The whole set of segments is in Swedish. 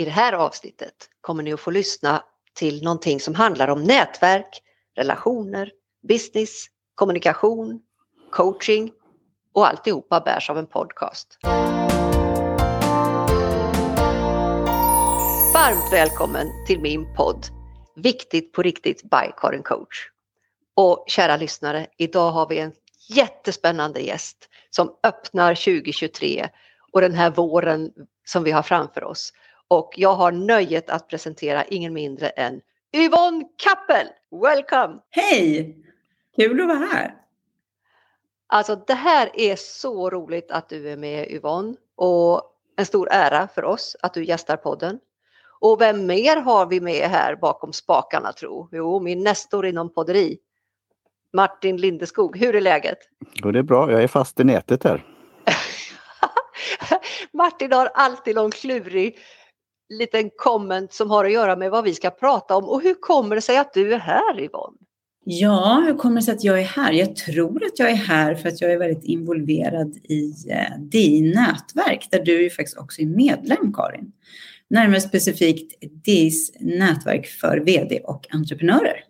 I det här avsnittet kommer ni att få lyssna till någonting som handlar om nätverk, relationer, business, kommunikation, coaching och alltihopa bärs av en podcast. Varmt välkommen till min podd Viktigt på riktigt by Karin Coach. Och kära lyssnare, idag har vi en jättespännande gäst som öppnar 2023 och den här våren som vi har framför oss. Och jag har nöjet att presentera ingen mindre än Yvonne Kappel. Welcome! Hej! Kul att vara här. Alltså det här är så roligt att du är med Yvonne och en stor ära för oss att du gästar podden. Och vem mer har vi med här bakom spakarna tro? Jo, min nästor inom podderi. Martin Lindeskog, hur är läget? Jo, det är bra, jag är fast i nätet här. Martin har alltid någon klurig liten komment som har att göra med vad vi ska prata om. Och hur kommer det sig att du är här Yvonne? Ja, hur kommer det sig att jag är här? Jag tror att jag är här för att jag är väldigt involverad i eh, DI nätverk där du ju faktiskt också är medlem Karin. Närmare specifikt DIs nätverk för VD och entreprenörer.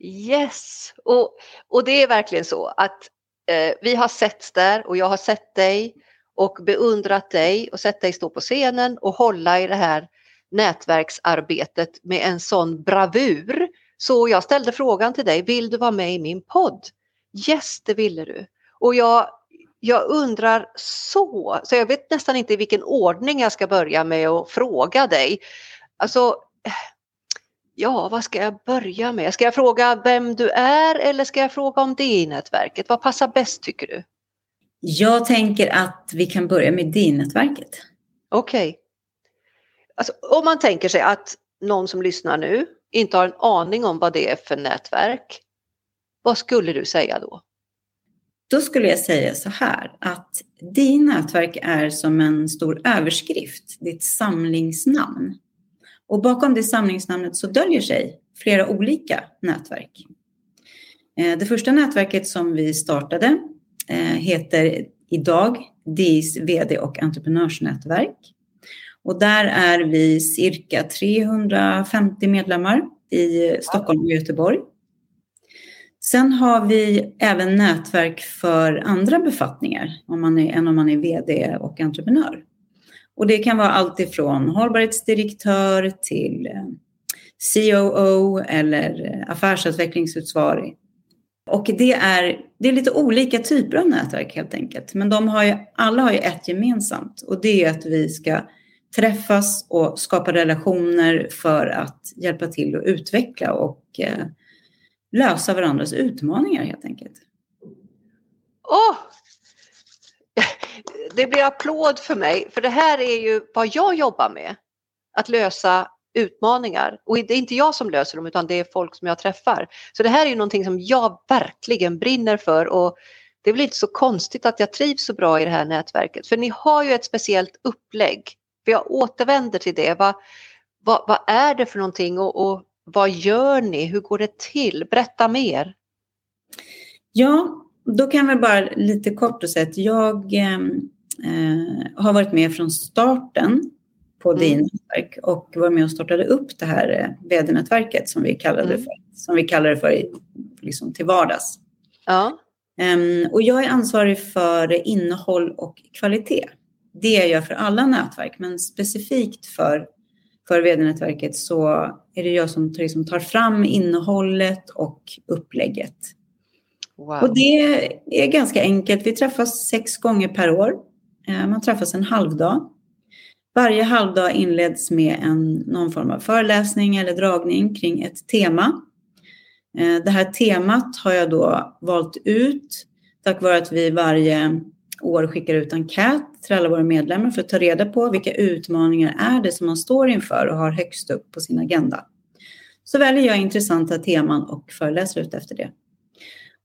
Yes, och, och det är verkligen så att eh, vi har sett där och jag har sett dig och beundrat dig och sett dig stå på scenen och hålla i det här nätverksarbetet med en sån bravur. Så jag ställde frågan till dig, vill du vara med i min podd? Yes, det ville du. Och jag, jag undrar så, så jag vet nästan inte i vilken ordning jag ska börja med att fråga dig. Alltså, ja, vad ska jag börja med? Ska jag fråga vem du är eller ska jag fråga om DI-nätverket? Vad passar bäst tycker du? Jag tänker att vi kan börja med DI-nätverket. Okej. Okay. Alltså, om man tänker sig att någon som lyssnar nu inte har en aning om vad det är för nätverk. Vad skulle du säga då? Då skulle jag säga så här att DI nätverk är som en stor överskrift, ett samlingsnamn. Och bakom det samlingsnamnet så döljer sig flera olika nätverk. Eh, det första nätverket som vi startade Eh, heter idag DIs VD och entreprenörsnätverk. Och där är vi cirka 350 medlemmar i Stockholm och Göteborg. Sen har vi även nätverk för andra befattningar om man är, än om man är VD och entreprenör. Och det kan vara allt ifrån hållbarhetsdirektör till eh, COO eller eh, affärsutvecklingsutsvarig affärsutvecklingsansvarig. Och det är, det är lite olika typer av nätverk helt enkelt. Men de har ju, alla har ju ett gemensamt och det är att vi ska träffas och skapa relationer för att hjälpa till att utveckla och eh, lösa varandras utmaningar helt enkelt. Åh, oh, det blir applåd för mig, för det här är ju vad jag jobbar med. Att lösa utmaningar. Och det är inte jag som löser dem utan det är folk som jag träffar. Så det här är ju någonting som jag verkligen brinner för och det är väl inte så konstigt att jag trivs så bra i det här nätverket. För ni har ju ett speciellt upplägg. För jag återvänder till det. Vad, vad, vad är det för någonting och, och vad gör ni? Hur går det till? Berätta mer. Ja, då kan jag bara lite kort och säga att jag eh, har varit med från starten på mm. DI-nätverk och var med och startade upp det här eh, vd-nätverket som vi kallade mm. för, som vi kallar det för liksom till vardags. Ja. Um, och jag är ansvarig för innehåll och kvalitet. Det är jag för alla nätverk, men specifikt för, för vd-nätverket så är det jag som liksom tar fram innehållet och upplägget. Wow. Och det är ganska enkelt. Vi träffas sex gånger per år. Eh, man träffas en halvdag. Varje halvdag inleds med en, någon form av föreläsning eller dragning kring ett tema. Eh, det här temat har jag då valt ut tack vare att vi varje år skickar ut enkät till alla våra medlemmar för att ta reda på vilka utmaningar är det som man står inför och har högst upp på sin agenda. Så väljer jag intressanta teman och föreläser ut efter det.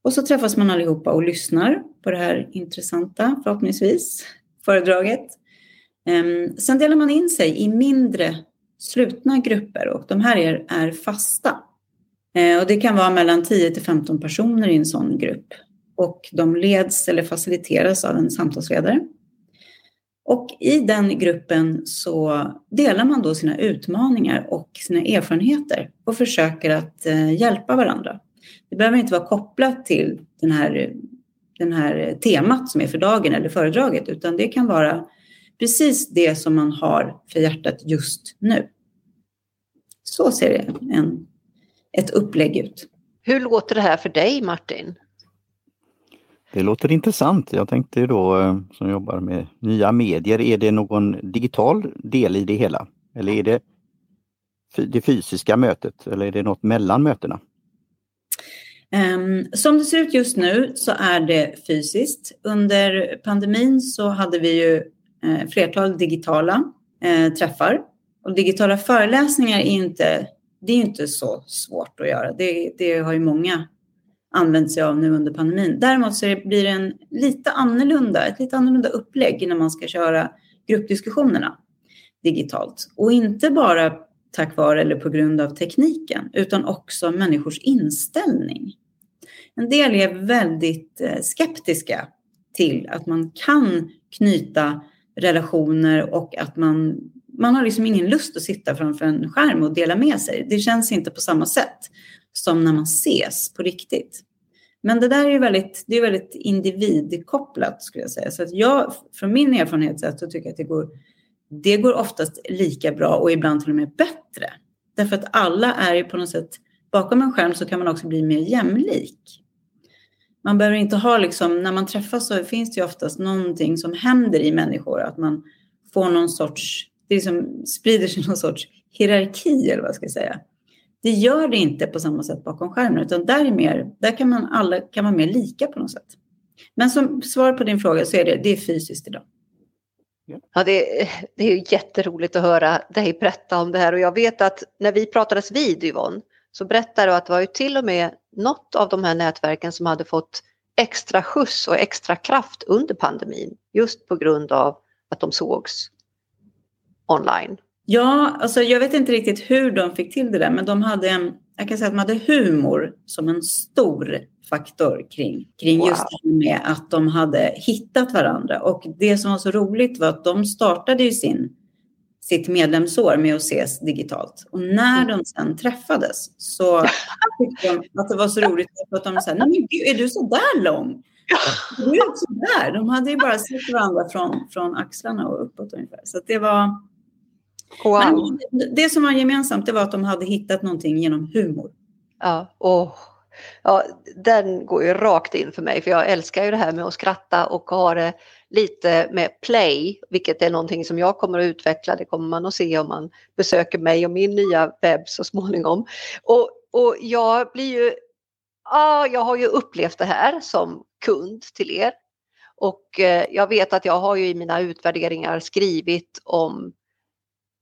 Och så träffas man allihopa och lyssnar på det här intressanta, förhoppningsvis, föredraget. Ehm, sen delar man in sig i mindre slutna grupper och de här är, är fasta. Ehm, och det kan vara mellan 10 till 15 personer i en sån grupp. Och de leds eller faciliteras av en samtalsledare. Och i den gruppen så delar man då sina utmaningar och sina erfarenheter och försöker att eh, hjälpa varandra. Det behöver inte vara kopplat till den här, den här temat som är för dagen eller föredraget, utan det kan vara precis det som man har för hjärtat just nu. Så ser en, ett upplägg ut. Hur låter det här för dig Martin? Det låter intressant. Jag tänkte då eh, som jobbar med nya medier, är det någon digital del i det hela? Eller är det det fysiska mötet eller är det något mellan mötena? Um, som det ser ut just nu så är det fysiskt. Under pandemin så hade vi ju Eh, flertal digitala eh, träffar. Och digitala föreläsningar är inte, det är inte så svårt att göra. Det, det har ju många använt sig av nu under pandemin. Däremot så blir det en lite annorlunda, ett lite annorlunda upplägg när man ska köra gruppdiskussionerna digitalt. Och inte bara tack vare eller på grund av tekniken, utan också människors inställning. En del är väldigt eh, skeptiska till att man kan knyta relationer och att man, man har liksom ingen lust att sitta framför en skärm och dela med sig. Det känns inte på samma sätt som när man ses på riktigt. Men det där är ju väldigt, det är väldigt individkopplat skulle jag säga. Så att jag, från min erfarenhet så tycker jag att det går, det går oftast lika bra och ibland till och med bättre. Därför att alla är ju på något sätt, bakom en skärm så kan man också bli mer jämlik. Man behöver inte ha liksom, när man träffas så finns det ju oftast någonting som händer i människor, att man får någon sorts, det liksom sprider sig någon sorts hierarki eller vad ska jag säga. Det gör det inte på samma sätt bakom skärmen, utan där, är mer, där kan man alla kan vara mer lika på något sätt. Men som svar på din fråga så är det, det är fysiskt idag. Ja, det, det är jätteroligt att höra dig berätta om det här och jag vet att när vi pratades vid Yvonne så berättade du att det var ju till och med något av de här nätverken som hade fått extra skjuts och extra kraft under pandemin just på grund av att de sågs online. Ja, alltså jag vet inte riktigt hur de fick till det där, men de hade en, jag kan säga att de hade humor som en stor faktor kring, kring wow. just det med att de hade hittat varandra. Och det som var så roligt var att de startade ju sin, sitt medlemsår med att ses digitalt. Och när de sen träffades så tyckte de att det var så roligt att de sa, nej men gud, är du så där lång? Du är så där. De hade ju bara sett varandra från, från axlarna och uppåt ungefär. Så det var Wow. Men det som var gemensamt det var att de hade hittat någonting genom humor. Ja, och, ja, den går ju rakt in för mig för jag älskar ju det här med att skratta och ha det lite med play, vilket är någonting som jag kommer att utveckla. Det kommer man att se om man besöker mig och min nya webb så småningom. Och, och jag blir ju, ja, jag har ju upplevt det här som kund till er. Och eh, jag vet att jag har ju i mina utvärderingar skrivit om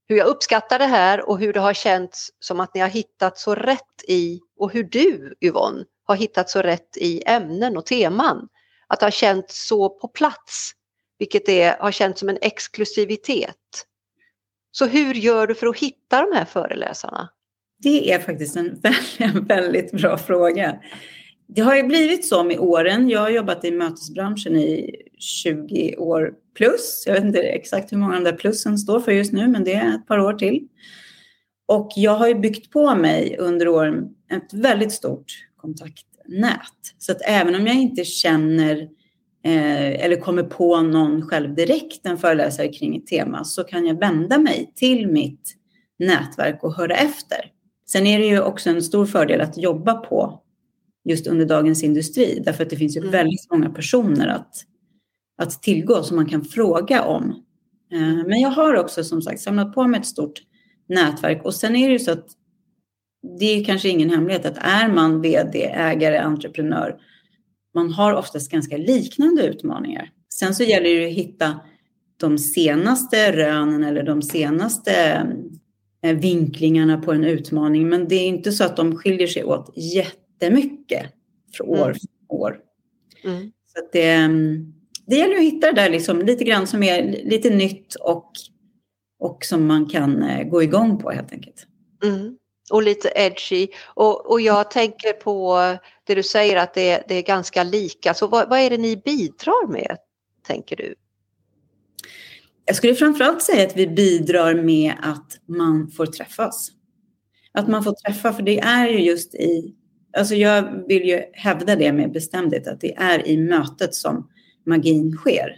hur jag uppskattar det här och hur det har känts som att ni har hittat så rätt i, och hur du Yvonne har hittat så rätt i ämnen och teman. Att det har känts så på plats, vilket är, har känts som en exklusivitet. Så hur gör du för att hitta de här föreläsarna? Det är faktiskt en väldigt, väldigt bra fråga. Det har ju blivit så med åren. Jag har jobbat i mötesbranschen i 20 år plus. Jag vet inte exakt hur många de där plussen står för just nu, men det är ett par år till. Och jag har ju byggt på mig under åren ett väldigt stort kontaktnät. Så att även om jag inte känner eh, eller kommer på någon själv direkt, en föreläsare kring ett tema, så kan jag vända mig till mitt nätverk och höra efter. Sen är det ju också en stor fördel att jobba på just under Dagens Industri, därför att det finns ju mm. väldigt många personer att att tillgå som man kan fråga om. Eh, men jag har också som sagt samlat på mig ett stort nätverk och sen är det ju så att det är kanske ingen hemlighet att är man vd, ägare, entreprenör, man har oftast ganska liknande utmaningar. Sen så gäller det att hitta de senaste rönen eller de senaste eh, vinklingarna på en utmaning, men det är inte så att de skiljer sig åt jättemycket från år mm. för år. Mm. Så det, mm, det gäller att hitta det där liksom, lite grann som är lite nytt och, och som man kan eh, gå igång på helt enkelt. Mm. Och lite edgy. Och, och jag tänker på det du säger att det, det är ganska lika. Så vad, vad är det ni bidrar med, tänker du? Jag skulle framförallt säga att vi bidrar med att man får träffas. Att man får träffa, för det är ju just i... Alltså jag vill ju hävda det med bestämdhet, att det är i mötet som magin sker.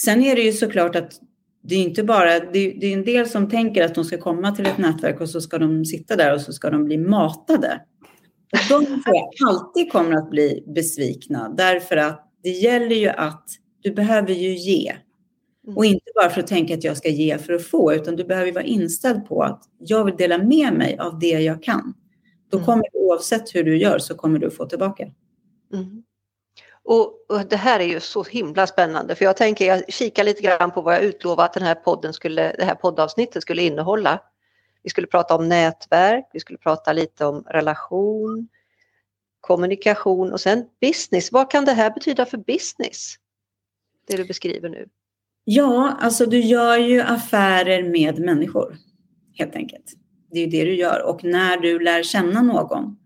Sen är det ju såklart att det är inte bara, det är, en del som tänker att de ska komma till ett nätverk och så ska de sitta där och så ska de bli matade. De tror jag alltid kommer att bli besvikna därför att det gäller ju att du behöver ju ge. Mm. Och inte bara för att tänka att jag ska ge för att få, utan du behöver vara inställd på att jag vill dela med mig av det jag kan. Då mm. kommer du, oavsett hur du gör så kommer du få tillbaka. Mm. Och, och, det här är ju så himla spännande för jag tänker, jag kikar lite grann på vad jag utlovat att den här podden skulle, det här poddavsnittet skulle innehålla. Vi skulle prata om nätverk, vi skulle prata lite om relation, kommunikation och sen business. Vad kan det här betyda för business? Det du beskriver nu. Ja, alltså du gör ju affärer med människor helt enkelt. Det är det du gör och när du lär känna någon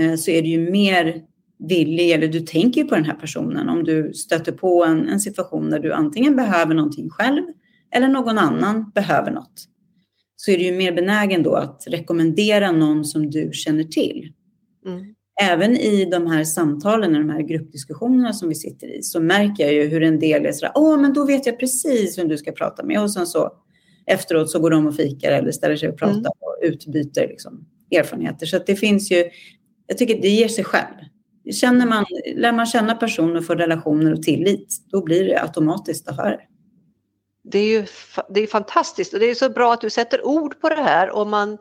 eh, så är du ju mer villig eller du tänker på den här personen om du stöter på en, en situation där du antingen behöver någonting själv eller någon annan behöver något. Så är du ju mer benägen då att rekommendera någon som du känner till. Mm. Även i de här samtalen, de här gruppdiskussionerna som vi sitter i, så märker jag ju hur en del är sådär, åh, men då vet jag precis vem du ska prata med. Och sen så efteråt så går de och fikar eller ställer sig och pratar mm. och utbyter liksom, erfarenheter. Så det finns ju, jag tycker det ger sig själv. Känner man, lär man känna personer, får relationer och tillit, då blir det automatiskt affärer. Det är ju det är fantastiskt och det är så bra att du sätter ord på det här. Om man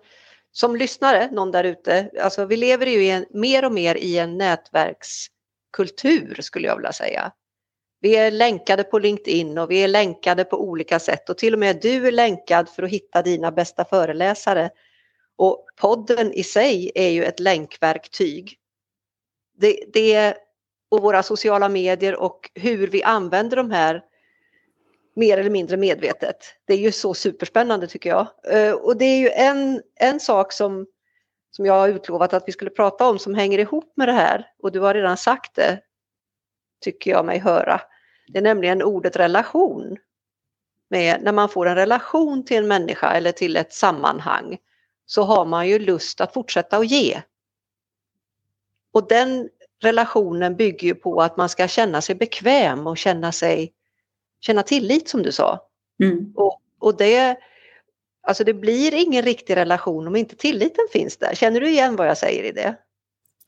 som lyssnare, någon där ute, alltså vi lever ju en, mer och mer i en nätverkskultur skulle jag vilja säga. Vi är länkade på LinkedIn och vi är länkade på olika sätt och till och med du är länkad för att hitta dina bästa föreläsare. Och podden i sig är ju ett länkverktyg det, det och våra sociala medier och hur vi använder de här mer eller mindre medvetet. Det är ju så superspännande tycker jag. Eh, och det är ju en, en sak som, som jag har utlovat att vi skulle prata om som hänger ihop med det här och du har redan sagt det, tycker jag mig höra. Det är nämligen ordet relation. Med, när man får en relation till en människa eller till ett sammanhang så har man ju lust att fortsätta att ge. Och den relationen bygger ju på att man ska känna sig bekväm och känna sig känna tillit som du sa. Mm. Och, och det, alltså det blir ingen riktig relation om inte tilliten finns där. Känner du igen vad jag säger i det?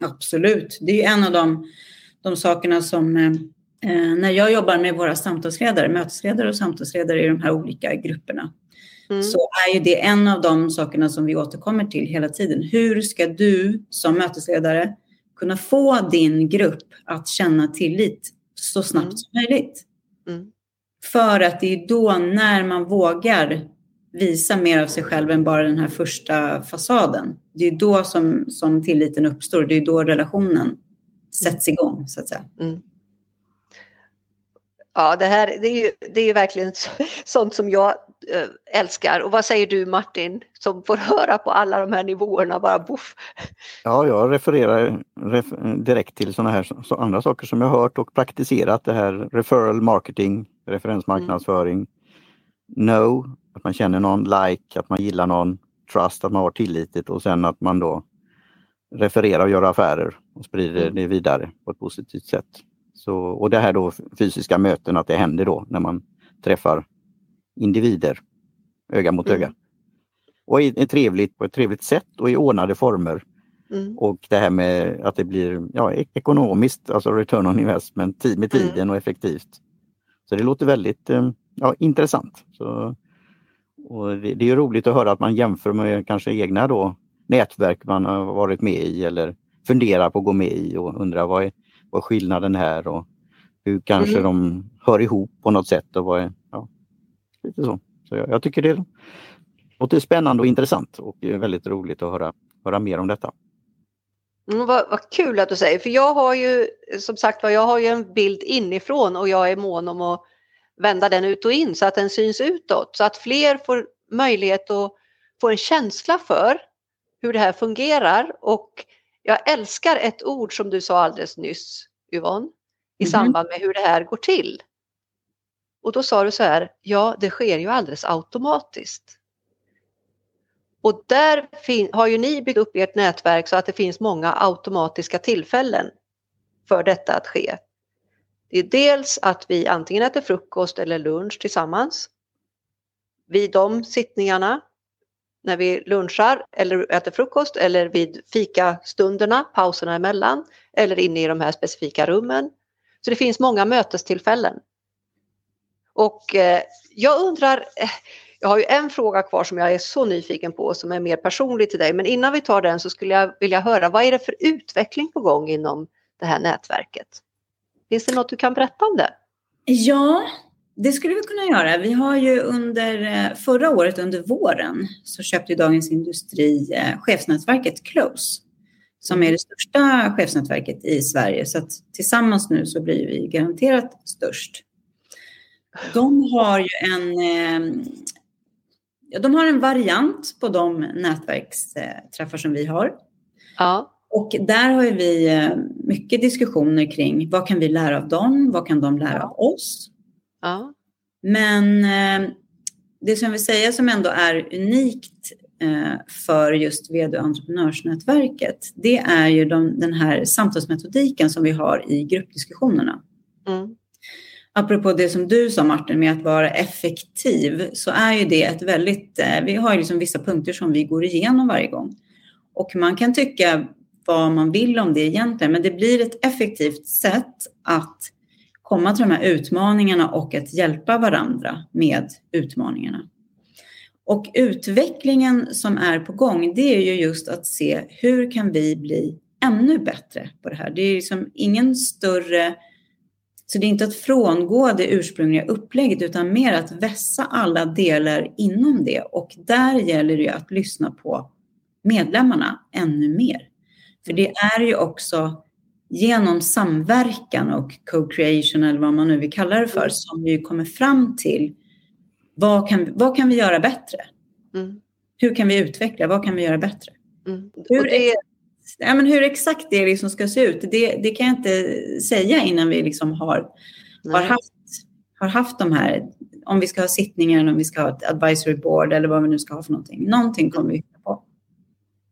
Absolut, det är en av de, de sakerna som eh, eh, när jag jobbar med våra samtalsledare, mötesledare och samtalsledare i de här olika grupperna, mm. så är ju det en av de sakerna som vi återkommer till hela tiden. Hur ska du som mötesledare kunna få din grupp att känna tillit så snabbt mm. som möjligt. Mm. För att det är då när man vågar visa mer av sig själv än bara den här första fasaden. Det är då som, som tilliten uppstår. Det är då relationen sätts igång så att säga. Mm. Ja, det här det är ju, det är verkligen sånt som jag eh, älskar. Och vad säger du Martin som får höra på alla de här nivåerna bara boff? Ja, jag refererar ref, direkt till sådana här så andra saker som jag hört och praktiserat. Det här referral marketing, referensmarknadsföring, mm. know, att man känner någon, like, att man gillar någon, trust, att man har tillitet och sen att man då refererar och gör affärer och sprider mm. det vidare på ett positivt sätt. Så, och det här då fysiska möten, att det händer då när man träffar individer öga mot mm. öga. Och är, är trevligt på ett trevligt sätt och i ordnade former. Mm. Och det här med att det blir ja, ekonomiskt, alltså return on investment, tid med mm. tiden mm. och effektivt. Så det låter väldigt eh, ja, intressant. Så, och det, det, är roligt att höra att man jämför med kanske egna då, nätverk man har varit med i eller funderar på att gå med i och undrar vad är, vad skillnaden är och hur kanske mm. de hör ihop på något sätt. Och vad är, ja, lite så. så jag, jag tycker det låter spännande och intressant och väldigt roligt att höra, höra mer om detta. Mm, vad, vad, kul att du säger, för jag har ju som sagt jag har ju en bild inifrån och jag är mån om att vända den ut och in så att den syns utåt så att fler får möjlighet att få en känsla för hur det här fungerar och jag älskar ett ord som du sa alldeles nyss Yvonne, i mm. samband med hur det här går till. Och då sa du så här, ja det sker ju alldeles automatiskt. Och där har ju ni byggt upp ert nätverk så att det finns många automatiska tillfällen för detta att ske. Det är dels att vi antingen äter frukost eller lunch tillsammans. Vid de sittningarna, när vi lunchar eller äter frukost eller vid fikastunderna, pauserna emellan eller inne i de här specifika rummen. Så det finns många mötestillfällen. Och eh, jag undrar, eh, jag har ju en fråga kvar som jag är så nyfiken på som är mer personlig till dig. Men innan vi tar den så skulle jag vilja höra vad är det för utveckling på gång inom det här nätverket? Finns det något du kan berätta om det? Ja, det skulle vi kunna göra. Vi har ju under eh, förra året under våren så köpte Dagens Industri eh, chefsnätverket Close som är det största chefsnätverket i Sverige. Så tillsammans nu så blir vi garanterat störst. De har ju en, eh, de har en variant på de nätverksträffar som vi har. Ja. Och där har vi mycket diskussioner kring vad kan vi lära av dem? Vad kan de lära av oss? Ja. Men eh, det som jag vill säga som ändå är unikt eh, för just vd och entreprenörsnätverket, det är ju de, den här samtalsmetodiken som vi har i gruppdiskussionerna. Mm. Apropå det som du sa Martin med att vara effektiv så är ju det ett väldigt, vi har ju liksom vissa punkter som vi går igenom varje gång. Och man kan tycka vad man vill om det egentligen, men det blir ett effektivt sätt att komma till de här utmaningarna och att hjälpa varandra med utmaningarna. Och utvecklingen som är på gång, det är ju just att se hur kan vi bli ännu bättre på det här. Det är liksom ingen större... Så det är inte att frångå det ursprungliga upplägget utan mer att vässa alla delar inom det. Och där gäller det ju att lyssna på medlemmarna ännu mer. För det är ju också genom samverkan och co-creation eller vad man nu vill kalla det för mm. som vi kommer fram till vad kan, vad kan vi göra bättre? Mm. Hur kan vi utveckla? Vad kan vi göra bättre? Mm. Hur, det... ja, men hur exakt det liksom ska se ut, det, det kan jag inte säga innan vi liksom har, har, haft, har haft de här, om vi ska ha sittningar, om vi ska ha ett advisory board eller vad vi nu ska ha för någonting. Någonting kommer vi på.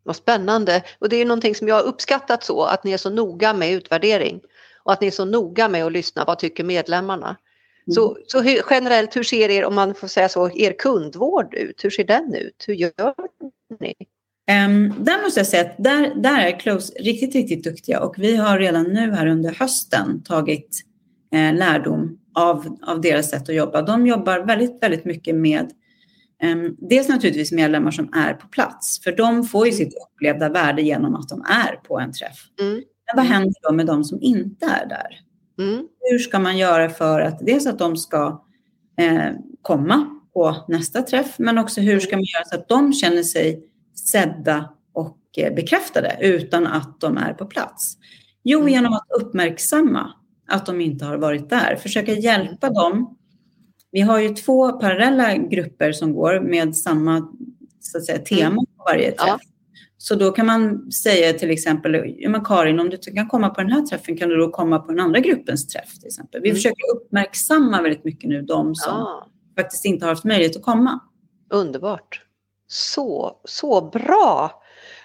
Vad spännande. Och det är någonting som jag har uppskattat så, att ni är så noga med utvärdering och att ni är så noga med att lyssna. Vad tycker medlemmarna? Mm. Så, så hur, generellt, hur ser er, om man får säga så, er kundvård ut? Hur ser den ut? Hur gör ni? Um, där måste jag säga att där, där är Close riktigt, riktigt duktiga och vi har redan nu här under hösten tagit eh, lärdom av, av deras sätt att jobba. De jobbar väldigt, väldigt mycket med dels naturligtvis medlemmar som är på plats, för de får ju sitt upplevda värde genom att de är på en träff. Mm. Men vad händer då med de som inte är där? Mm. Hur ska man göra för att dels att de ska eh, komma på nästa träff, men också hur ska man göra så att de känner sig sedda och eh, bekräftade utan att de är på plats? Jo, mm. genom att uppmärksamma att de inte har varit där, försöka hjälpa dem vi har ju två parallella grupper som går med samma så att säga, tema mm. på varje träff. Ja. Så då kan man säga till exempel, ja, men Karin, om du kan komma på den här träffen, kan du då komma på den andra gruppens träff till exempel? Vi mm. försöker uppmärksamma väldigt mycket nu de som ja. faktiskt inte har haft möjlighet att komma. Underbart. Så, så bra.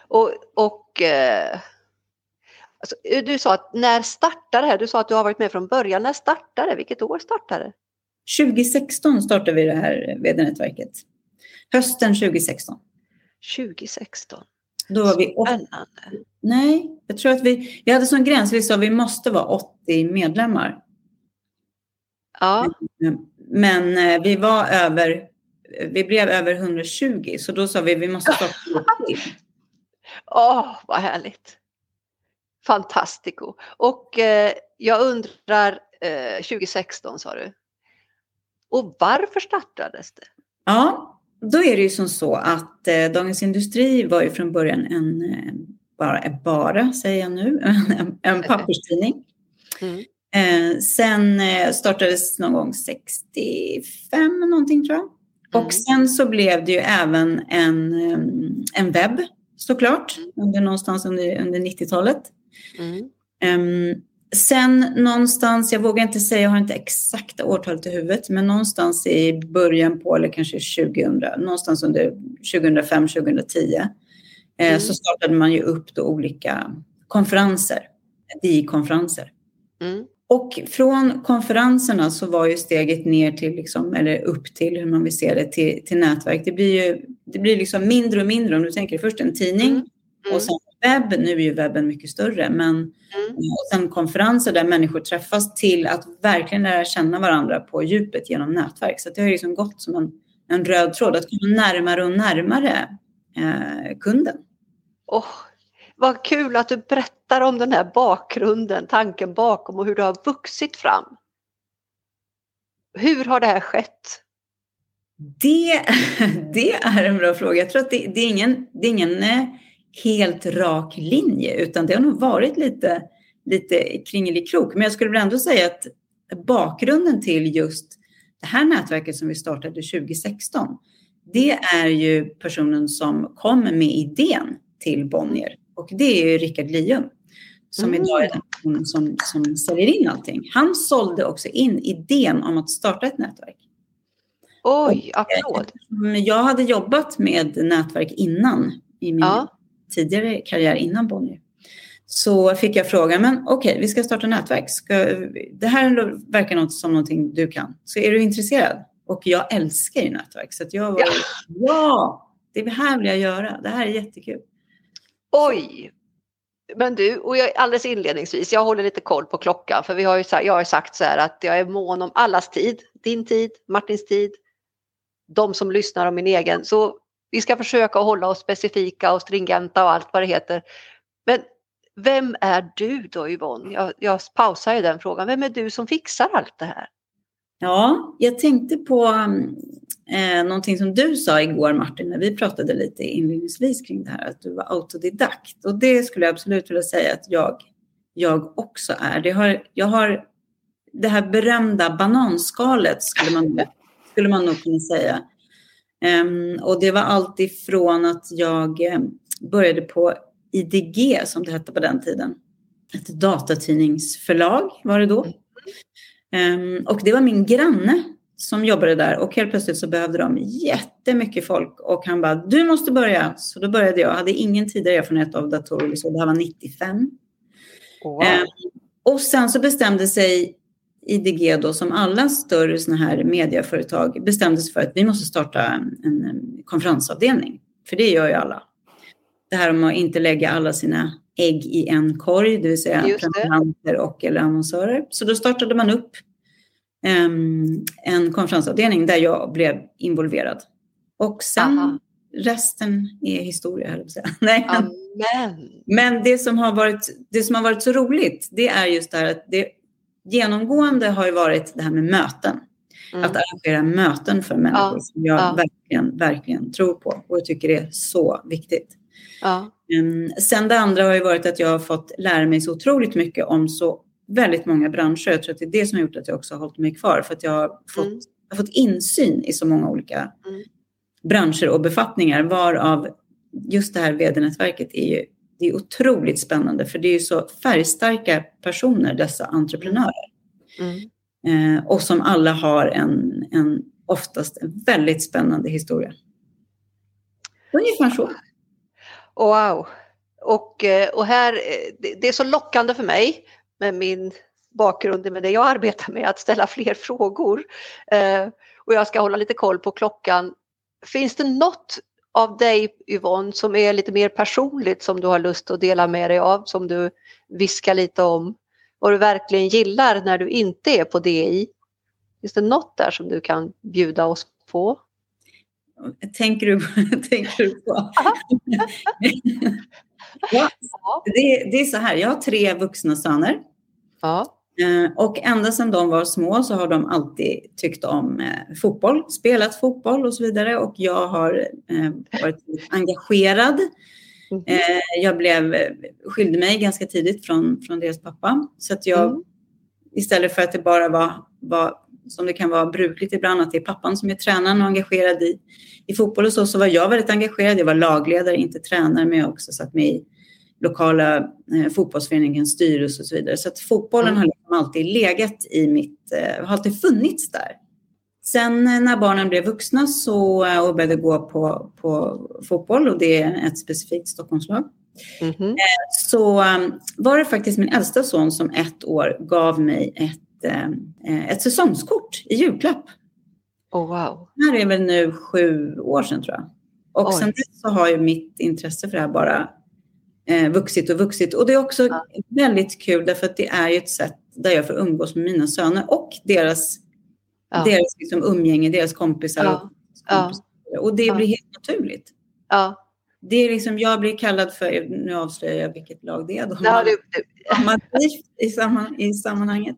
Och, och eh, alltså, du sa att när startade det här? Du sa att du har varit med från början. När startade det? Vilket år startade det? 2016 startade vi det här vd-nätverket. Hösten 2016. 2016. Då var vi Spännande. Nej, jag tror att vi, vi hade som gräns, vi sa att vi måste vara 80 medlemmar. Ja. Men eh, vi var över, vi blev över 120, så då sa vi att vi måste starta till. Åh, oh, vad härligt. Fantastico. Och eh, jag undrar, eh, 2016 sa du? Och varför startades det? Ja, då är det ju som så att eh, Dagens Industri var ju från början en, eh, bara, bara säger jag nu, en, en papperstidning. Mm. Eh, sen eh, startades någon gång 65 någonting tror jag. Mm. Och sen så blev det ju även en, eh, en webb såklart, mm. under, någonstans under, under 90-talet. Mm. Sen någonstans, jag vågar inte säga, jag har inte exakta årtalet i huvudet, men någonstans i början på, eller kanske 2000, någonstans under 2005-2010, eh, Mm. så startade man ju upp då olika konferenser, DI-konferenser. Mm. Och från konferenserna så var ju steget ner till, liksom, eller upp till, hur man vill se det, till, till nätverk. Det blir ju det blir liksom mindre och mindre. Om du tänker först en tidning Mm. Mm. och sen webb. Nu är ju webben mycket större. Men Mm. och sen konferenser där människor träffas till att verkligen lära känna varandra på djupet genom nätverk. Så det har liksom gått som en, en röd tråd att komma närmare och närmare eh, kunden. Åh, vad kul att du berättar om den här bakgrunden, tanken bakom och hur det har vuxit fram. Hur har det här skett? Det, det är en bra fråga. Jag tror att det, det är ingen, det är ingen eh, helt rak linje, utan det har nog varit lite, lite kringelikrok. Men jag skulle väl ändå säga att bakgrunden till just det här nätverket som vi startade 2016, det är ju personen som kom med idén till Bonnier. Och det är ju Rickard Lium, som Mm. idag är den personen som, som säljer in allting. Han sålde också in idén om att starta ett nätverk. Oj, applåd! Men Jag hade jobbat med nätverk innan i min Ja. Tidigare karriär innan Bonnier. Så fick jag frågan, men okej, vi ska starta nätverk. Ska, det här verkar något som någonting du kan. Så är du intresserad? Och jag älskar ju nätverk. Så att jag var, Ja. ja. det här vill jag göra. Det här är jättekul. Oj! Men du, och jag, alldeles inledningsvis, jag håller lite koll på klockan för vi har ju, jag har sagt så här att jag är mån om allas tid, din tid, Martins tid, de som lyssnar och min egen. Så vi ska försöka hålla oss specifika och stringenta och allt vad det heter. Men vem är du då Yvonne? Jag, jag pausar ju den frågan. Vem är du som fixar allt det här? Ja, jag tänkte på eh, någonting som du sa igår Martin, när vi pratade lite inledningsvis kring det här, att du var autodidakt. Och det skulle jag absolut vilja säga att jag, jag också är. Det, har, jag har det här berömda bananskalet skulle man, skulle man nog kunna säga. Ehm, och det var allt ifrån att jag eh, började på IDG, som det hette på den tiden. Ett datatidningsförlag var det då. Ehm, och det var min granne som jobbade där och helt plötsligt så behövde de jättemycket folk och han bara, du måste börja. Så då började jag, jag hade ingen tidigare erfarenhet av datorer, så det här var 95. Wow. Ehm, och sen så bestämde sig IDG då, som alla större såna här medieföretag, sig för att vi måste starta en, en, en konferensavdelning. För det gör ju alla. Det här om att inte lägga alla sina ägg i en korg, det vill säga prenumeranter och eller annonsörer. Så då startade man upp em, en konferensavdelning där jag blev involverad. Och sen Aha. resten är historia, höll jag säga. Nej, men- Amen. men det som, har varit, det som har varit så roligt, det är just det här att det genomgående har ju varit det här med möten. Mm. Att arrangera möten för människor Ja, som jag ja. verkligen, verkligen tror på och jag tycker det är så viktigt. Ja. Mm, sen det andra har ju varit att jag har fått lära mig så otroligt mycket om så väldigt många branscher. Jag tror att det är det som har gjort att jag också har hållit mig kvar. För att jag har fått, Mm. jag har fått insyn i så många olika Mm. branscher och befattningar. Varav just det här vd-nätverket är ju det är otroligt spännande. För det är så färgstarka personer, dessa entreprenörer. Mm. Eh, och som alla har en, en oftast en väldigt spännande historia. Ungefär så. Wow! Och, eh, och här, eh, det- det är så lockande för mig med min bakgrund med det jag arbetar med att ställa fler frågor. Eh, Och jag ska hålla lite koll på klockan. Finns det något av dig Yvonne som är lite mer personligt som du har lust att dela med dig av, som du viskar lite om? Vad du verkligen gillar när du inte är på DI? Finns det något där som du kan bjuda oss på? Tänker du, tänker du på? ja, det, det är så här, jag har tre vuxna söner. Ja. Eh, Och ända sedan de var små så har de alltid tyckt om eh, fotboll, spelat fotboll och så vidare. Och jag har eh, varit engagerad. Mhm. Eh, jag blev, skilde mig ganska tidigt från, från deras pappa. Så att jag, Mm. istället för att det bara var, var, som det kan vara brukligt ibland, att det är pappan som är tränaren och engagerad i, i fotboll och så, så var jag väldigt engagerad. Jag var lagledare, inte tränare, men jag har också satt mig i lokala eh, fotbollsföreningens styrelse och så vidare. Så att fotbollen mm. har liksom alltid legat i mitt, eh, har alltid funnits där. Sen eh, när barnen blev vuxna så, eh, och började gå på, på fotboll och det är ett specifikt Stockholmslag. Mm -hmm. Så var det faktiskt min äldsta son som ett år gav mig ett, ett säsongskort i julklapp. Oh, wow. Det här är väl nu sju år sedan tror jag. Och Oj. sen dess så har ju mitt intresse för det här bara eh, vuxit och vuxit. Och det är också ja. väldigt kul därför att det är ju ett sätt där jag får umgås med mina söner och deras, ja. deras liksom umgänge, deras kompisar. Ja. Och, kompisar. och det blir helt naturligt. Ja. Det är liksom, jag blir kallad för, nu avslöjar jag vilket lag det är då, ja, det, det. i, samman, i sammanhanget.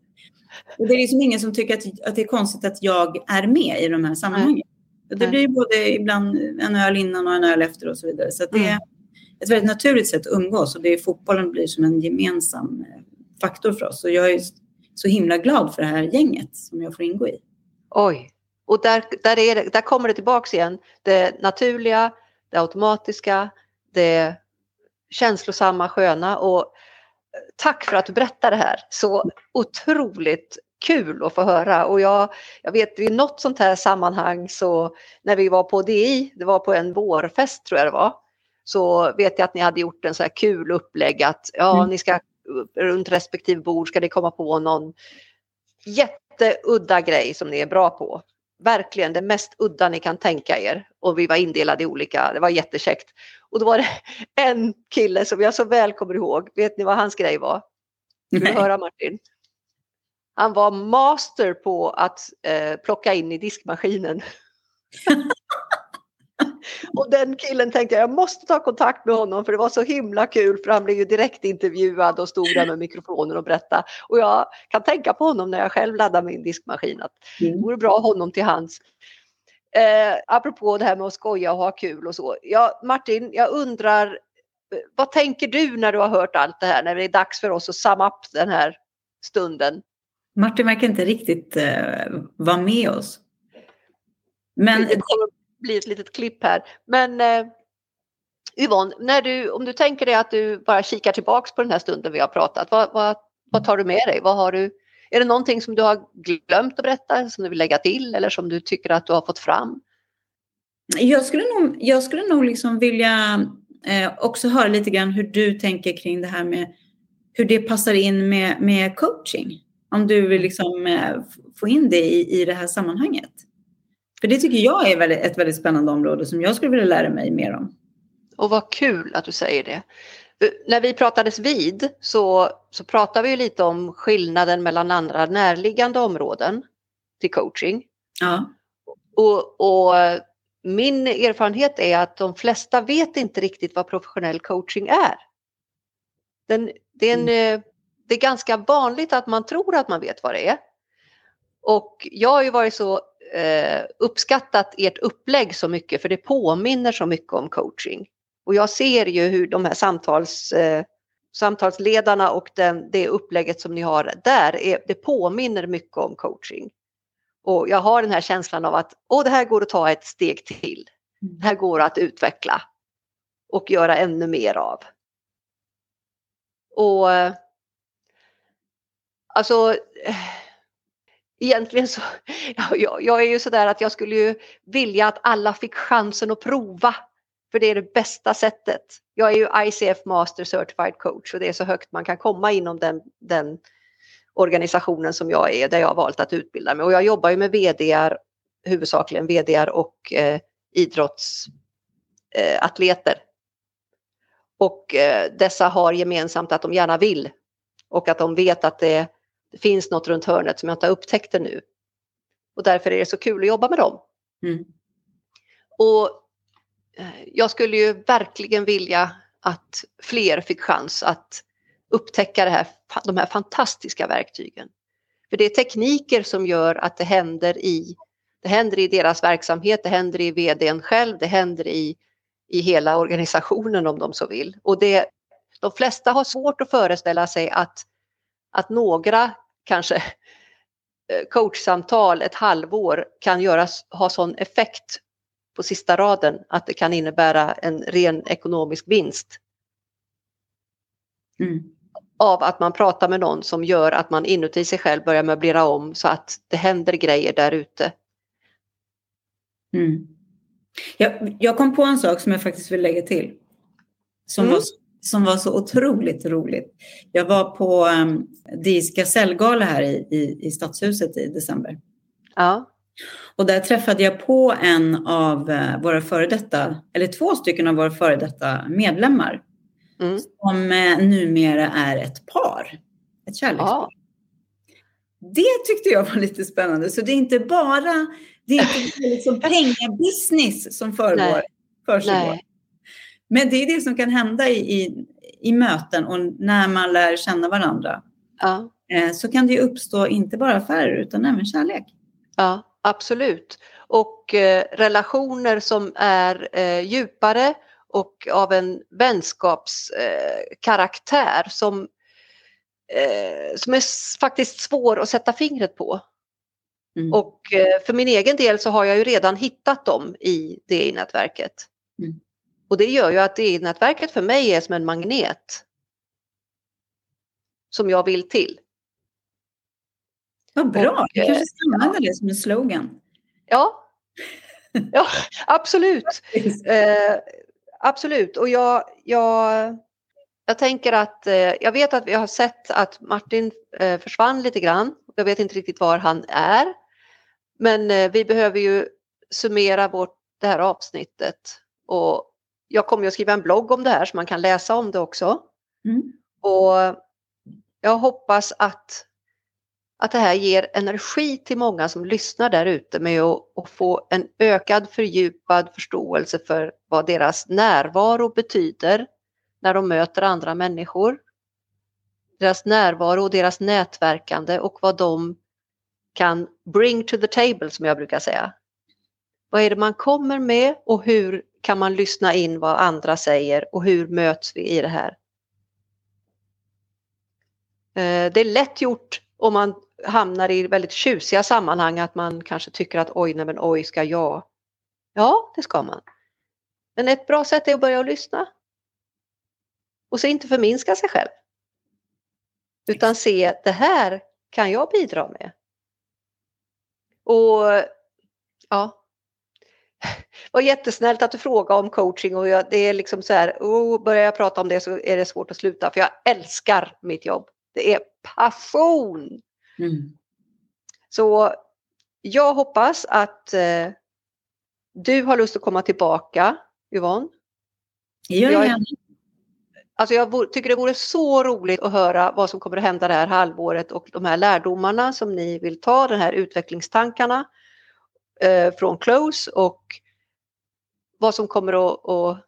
Och det är liksom ingen som tycker att, att det är konstigt att jag är med i de här sammanhangen. Det blir både ibland en öl innan och en öl efter och så vidare. Så det, mm ett väldigt naturligt sätt att umgås och det är, fotbollen blir som en gemensam eh, faktor för oss. Och jag är så himla glad för det här gänget som jag får ingå i. Oj, och där, där, är det, där kommer det tillbaks igen. Det naturliga, det automatiska, det känslosamma, sköna och eh, tack för att du berättar det här. Så otroligt kul att få höra och jag, jag vet i något sånt här sammanhang så när vi var på DI, det var på en vårfest tror jag det var, så vet jag att ni hade gjort en så här kul upplägg att ja, mm. ni ska runt respektive bord ska det komma på någon jätteudda grej som ni är bra på. Verkligen det mest udda ni kan tänka er. Och vi var indelade i olika, det var jättekäckt. Och då var det en kille som jag så väl kommer ihåg. Vet ni vad hans grej var? Vill du höra Martin? Han var master på att eh, plocka in i diskmaskinen. Och den killen tänkte jag, jag måste ta kontakt med honom för det var så himla kul för han blev ju direkt intervjuad och stod där med mikrofonen och berättade. Och jag kan tänka på honom när jag själv laddar min diskmaskin att det mm. vore bra honom till hands. Eh, apropå det här med att skoja och ha kul och så. Ja, Martin, jag undrar, eh, vad tänker du när du har hört allt det här, när det är dags för oss att samma upp den här stunden? Martin verkar inte riktigt eh, vara med oss. Men det kommer blir ett litet klipp här. Men eh, Yvonne, när du, om du tänker dig att du bara kikar tillbaks på den här stunden vi har pratat, vad, vad, vad tar du med dig? Vad har du, är det någonting som du har glömt att berätta, som du vill lägga till eller som du tycker att du har fått fram? Jag skulle nog, jag skulle nog liksom vilja eh, också höra lite grann hur du tänker kring det här med hur det passar in med, med coaching. Om du vill liksom, eh, få in det i, i det här sammanhanget. För det tycker jag är väldigt, ett väldigt spännande område som jag skulle vilja lära mig mer om. Och vad kul att du säger det. När vi pratades vid så, så pratade vi lite om skillnaden mellan andra närliggande områden till coaching. Ja. Och, och min erfarenhet är att de flesta vet inte riktigt vad professionell coaching är. Den, det, är en, mm. det är ganska vanligt att man tror att man vet vad det är. Och jag har ju varit så eh, uppskattat ert upplägg så mycket för det påminner så mycket om coaching. Och jag ser ju hur de här samtals, eh, samtalsledarna och den, det upplägget som ni har där, är, det påminner mycket om coaching. Och jag har den här känslan av att Åh, det här går att ta ett steg till. Mm. Det här går att utveckla och göra ännu mer av. Och eh, alltså egentligen så, jag, jag är ju sådär att jag skulle ju vilja att alla fick chansen att prova. För det är det bästa sättet. Jag är ju ICF Master Certified Coach och det är så högt man kan komma inom den, den organisationen som jag är, där jag har valt att utbilda mig. Och jag jobbar ju med VDR, huvudsakligen VDR och eh, idrottsatleter. Eh, och eh, dessa har gemensamt att de gärna vill och att de vet att det det finns något runt hörnet som jag inte har upptäckt det nu. Och därför är det så kul att jobba med dem. Mm. Och eh, jag skulle ju verkligen vilja att fler fick chans att upptäcka det här, de här fantastiska verktygen. För det är tekniker som gör att det händer i, det händer i deras verksamhet, det händer i vdn själv, det händer i, i hela organisationen om de så vill. Och det, de flesta har svårt att föreställa sig att, att några kanske eh, coachsamtal ett halvår kan göras, ha sån effekt på sista raden att det kan innebära en ren ekonomisk vinst. Mm. Av att man pratar med någon som gör att man inuti sig själv börjar möblera om så att det händer grejer där ute. Mm. Jag, jag kom på en sak som jag faktiskt vill lägga till. Som, mm. var, som var så otroligt roligt. Jag var på um, DIS gasellgala här i, i, i Stadshuset i december. Ja. Och där träffade jag på en av uh, våra före detta, eller två stycken av våra före detta medlemmar. Mm. Som uh, numera är ett par. Ett kärlekspar. Ja. Det tyckte jag var lite spännande. Så det är inte bara det är inte liksom pengabusiness som förgår, försiggår. Men det är det som kan hända i, i, i möten och när man lär känna varandra. Ja. Eh, så kan det uppstå inte bara affärer utan även kärlek. Ja, absolut. Och eh, relationer som är eh, djupare och av en vänskapskaraktär eh, som, eh, som är faktiskt svår att sätta fingret på. Mm. Och eh, för min egen del så har jag ju redan hittat dem i DI-nätverket. Mm. Och det gör ju att DI-nätverket för mig är som en magnet. Som jag vill till. Vad bra, och, du kanske ska använda det som en slogan. Ja, ja absolut. eh, absolut, och jag, jag, jag tänker att eh, jag vet att vi har sett att Martin eh, försvann lite grann. Jag vet inte riktigt var han är. Men eh, vi behöver ju summera vårt, det här avsnittet och jag kommer att skriva en blogg om det här så man kan läsa om det också. Mm. Och jag hoppas att, att det här ger energi till många som lyssnar där ute med att, att få en ökad fördjupad förståelse för vad deras närvaro betyder när de möter andra människor. Deras närvaro och deras nätverkande och vad de kan bring to the table som jag brukar säga. Vad är det man kommer med och hur kan man lyssna in vad andra säger och hur möts vi i det här? Eh, det är lätt gjort om man hamnar i väldigt tjusiga sammanhang att man kanske tycker att oj, nej men oj, ska jag? Ja, det ska man. Men ett bra sätt är att börja lyssna. Och så inte förminska sig själv. Utan se, det här kan jag bidra med. Och ja, var jättesnällt att du frågade om coaching och jag, det är liksom så här, oh, börjar jag prata om det så är det svårt att sluta för jag älskar mitt jobb. Det är passion. Mm. Så jag hoppas att eh, du har lust att komma tillbaka Yvonne. Ja, jag, Alltså jag tycker det vore så roligt att höra vad som kommer att hända det här halvåret och de här lärdomarna som ni vill ta, de här utvecklingstankarna från Close och vad som kommer att, att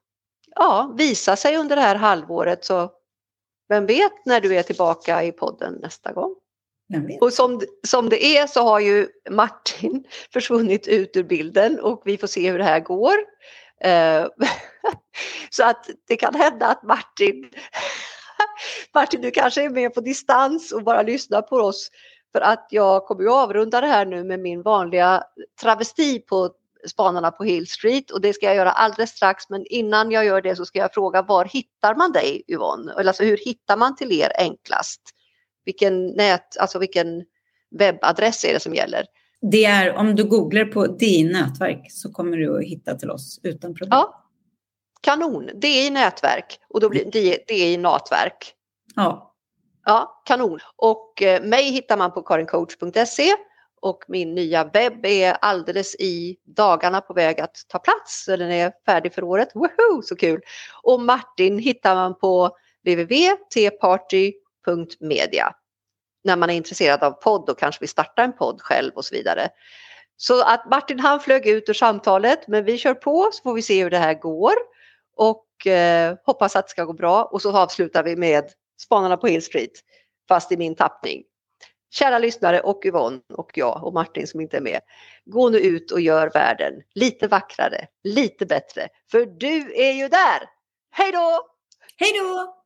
ja, visa sig under det här halvåret. Så vem vet när du är tillbaka i podden nästa gång? Och som, som det är så har ju Martin försvunnit ut ur bilden och vi får se hur det här går. Eh, så att det kan hända att Martin, Martin du kanske är med på distans och bara lyssnar på oss för att jag kommer ju avrunda det här nu med min vanliga travesti på Spanarna på Hill Street och det ska jag göra alldeles strax men innan jag gör det så ska jag fråga var hittar man dig Yvonne? Alltså hur hittar man till er enklast? Vilken nät, alltså vilken webbadress är det som gäller? Det är om du googlar på DI nätverk så kommer du att hitta till oss utan problem. Ja, kanon. DI nätverk och då blir det DI nätverk. Ja. Ja, kanon. Och eh, mig hittar man på karincoach.se och min nya webb är alldeles i dagarna på väg att ta plats. Den är färdig för året. Woho, så kul! Och Martin hittar man på www.tparty.media när man är intresserad av podd och kanske vill starta en podd själv och så vidare. Så att Martin han flög ut ur samtalet men vi kör på så får vi se hur det här går och eh, hoppas att det ska gå bra och så avslutar vi med Spanarna på Hill Street fast i min tappning. Kära lyssnare och Yvonne och jag och Martin som inte är med. Gå nu ut och gör världen lite vackrare, lite bättre. För du är ju där! Hej då! Hej då!